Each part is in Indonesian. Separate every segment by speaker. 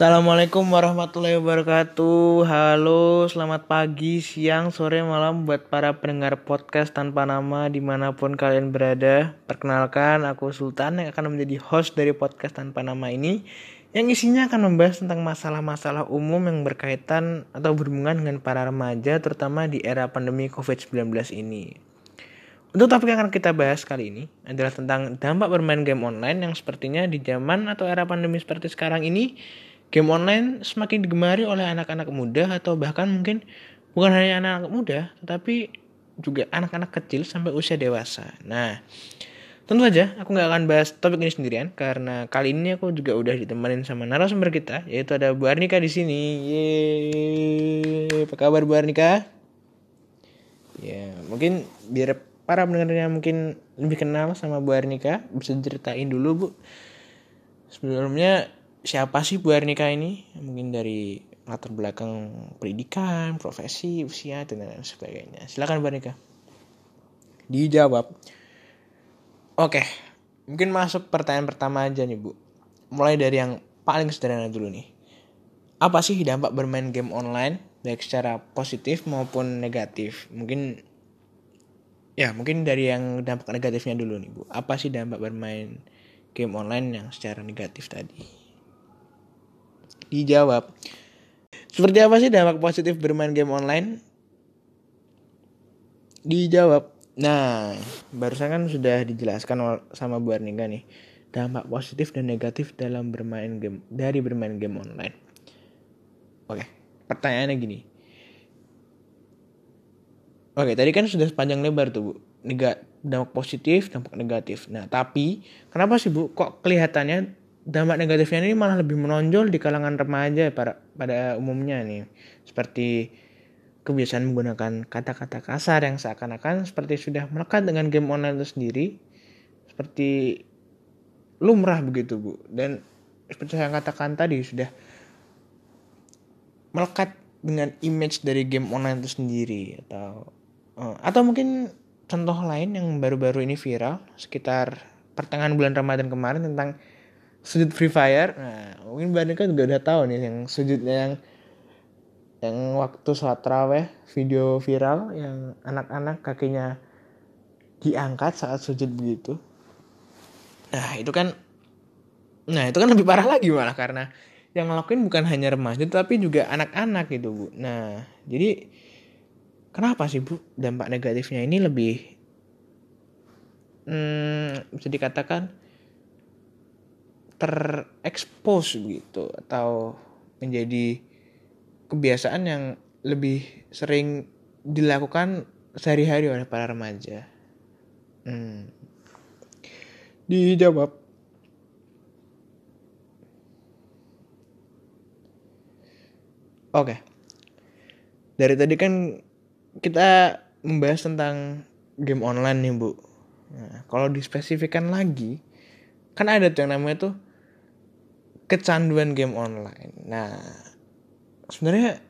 Speaker 1: Assalamualaikum warahmatullahi wabarakatuh. Halo, selamat pagi, siang, sore, malam Buat para pendengar podcast tanpa nama Di mana pun kalian berada. Perkenalkan, aku Sultan Yang akan menjadi host dari podcast tanpa nama ini Yang isinya akan membahas tentang masalah-masalah umum Yang berkaitan atau berhubungan dengan para remaja Terutama di era pandemi COVID-19 ini. Untuk topik yang akan kita bahas kali ini adalah tentang dampak bermain game online yang sepertinya di zaman atau era pandemi seperti sekarang ini Game online semakin digemari oleh anak-anak muda atau bahkan mungkin bukan hanya anak-anak muda, tetapi juga anak-anak kecil sampai usia dewasa. Nah, tentu saja aku nggak akan bahas topik ini sendirian karena kali ini aku juga udah ditemenin sama narasumber kita, yaitu ada Bu Arnika di sini. Yeay, apa kabar Bu Arnika? Ya, mungkin biar para pendengarnya mungkin lebih kenal sama Bu Arnika, bisa ceritain dulu Bu. Sebelumnya siapa sih Bu Ernika ini? Mungkin dari latar belakang pendidikan, profesi, usia, dan lain sebagainya. Silakan Bu Ernika. Dijawab. Oke, mungkin masuk pertanyaan pertama aja nih Bu. Mulai dari yang paling sederhana dulu nih. Apa sih dampak bermain game online baik secara positif maupun negatif? Mungkin ya mungkin dari yang dampak negatifnya dulu nih Bu. Apa sih dampak bermain game online yang secara negatif tadi? Dijawab. Seperti apa sih dampak positif bermain game online? Dijawab. Nah, barusan kan sudah dijelaskan sama Bu Arnika nih. Dampak positif dan negatif dalam bermain game dari bermain game online. Oke, pertanyaannya gini. Oke, tadi kan sudah sepanjang lebar tuh, Bu. Nega, dampak positif, dampak negatif. Nah, tapi kenapa sih, Bu, kok kelihatannya dampak negatifnya ini malah lebih menonjol di kalangan remaja pada pada umumnya nih seperti kebiasaan menggunakan kata-kata kasar yang seakan-akan seperti sudah melekat dengan game online itu sendiri. Seperti lumrah begitu bu. Dan seperti saya katakan tadi sudah melekat dengan image dari game online itu sendiri atau uh, atau mungkin contoh lain yang baru-baru ini viral sekitar pertengahan bulan Ramadan kemarin tentang sujud Free Fire. Nah, mungkin Mbak Nika juga udah tahu nih yang sujudnya yang yang waktu sholat raweh video viral yang anak-anak kakinya diangkat saat sujud begitu. Nah, itu kan Nah, itu kan lebih parah lagi malah karena yang ngelakuin bukan hanya remaja tapi juga anak-anak gitu, Bu. Nah, jadi kenapa sih, Bu, dampak negatifnya ini lebih hmm, bisa dikatakan terekspos begitu atau menjadi kebiasaan yang lebih sering dilakukan sehari-hari oleh para remaja. Hmm. Dijawab. Oke. Dari tadi kan kita membahas tentang game online nih, Bu. Nah, kalau dispesifikkan lagi, kan ada tuh yang namanya tuh kecanduan game online. Nah, sebenarnya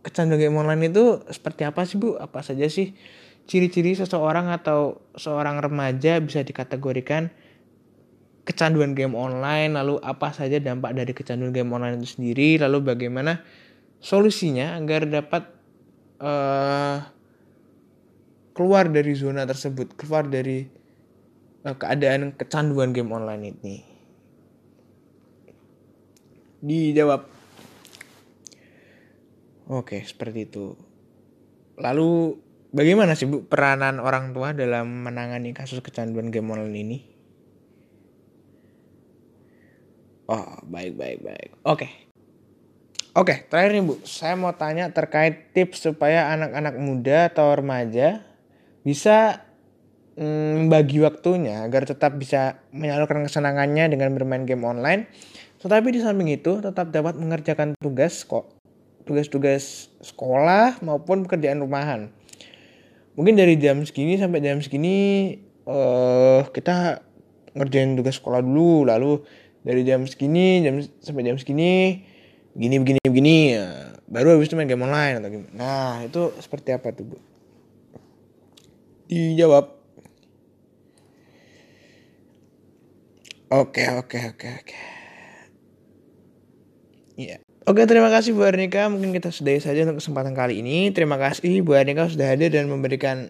Speaker 1: kecanduan game online itu seperti apa sih Bu? Apa saja sih ciri-ciri seseorang atau seorang remaja bisa dikategorikan kecanduan game online? Lalu apa saja dampak dari kecanduan game online itu sendiri? Lalu bagaimana solusinya agar dapat uh, keluar dari zona tersebut, keluar dari uh, keadaan kecanduan game online ini? Dijawab. Oke, seperti itu. Lalu bagaimana sih Bu peranan orang tua dalam menangani kasus kecanduan game online ini? Oh, baik baik baik. Oke. Oke, terakhir nih Bu, saya mau tanya terkait tips supaya anak-anak muda atau remaja bisa membagi waktunya agar tetap bisa menyalurkan kesenangannya dengan bermain game online tetapi di samping itu tetap dapat mengerjakan tugas kok tugas-tugas sekolah maupun pekerjaan rumahan. Mungkin dari jam segini sampai jam segini uh, kita ngerjain tugas sekolah dulu, lalu dari jam segini jam sampai jam segini begini begini begini ya, baru habis itu main game online atau gimana. Nah, itu seperti apa tuh, Bu? Dijawab. Oke, oke, oke, oke. Iya. Oke, terima kasih Bu Arnika. Mungkin kita sudahi saja untuk kesempatan kali ini. Terima kasih Bu Arnika sudah hadir dan memberikan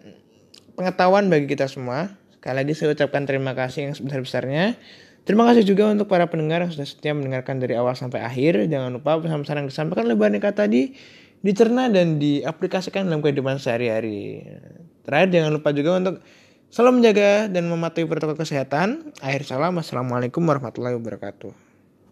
Speaker 1: pengetahuan bagi kita semua. Sekali lagi saya ucapkan terima kasih yang sebesar-besarnya. Terima kasih juga untuk para pendengar yang sudah setia mendengarkan dari awal sampai akhir. Jangan lupa pesan-pesan yang disampaikan oleh Bu Arnika tadi dicerna dan diaplikasikan dalam kehidupan sehari-hari. Terakhir jangan lupa juga untuk selalu menjaga dan mematuhi protokol kesehatan. Akhir salam, wassalamualaikum warahmatullahi wabarakatuh.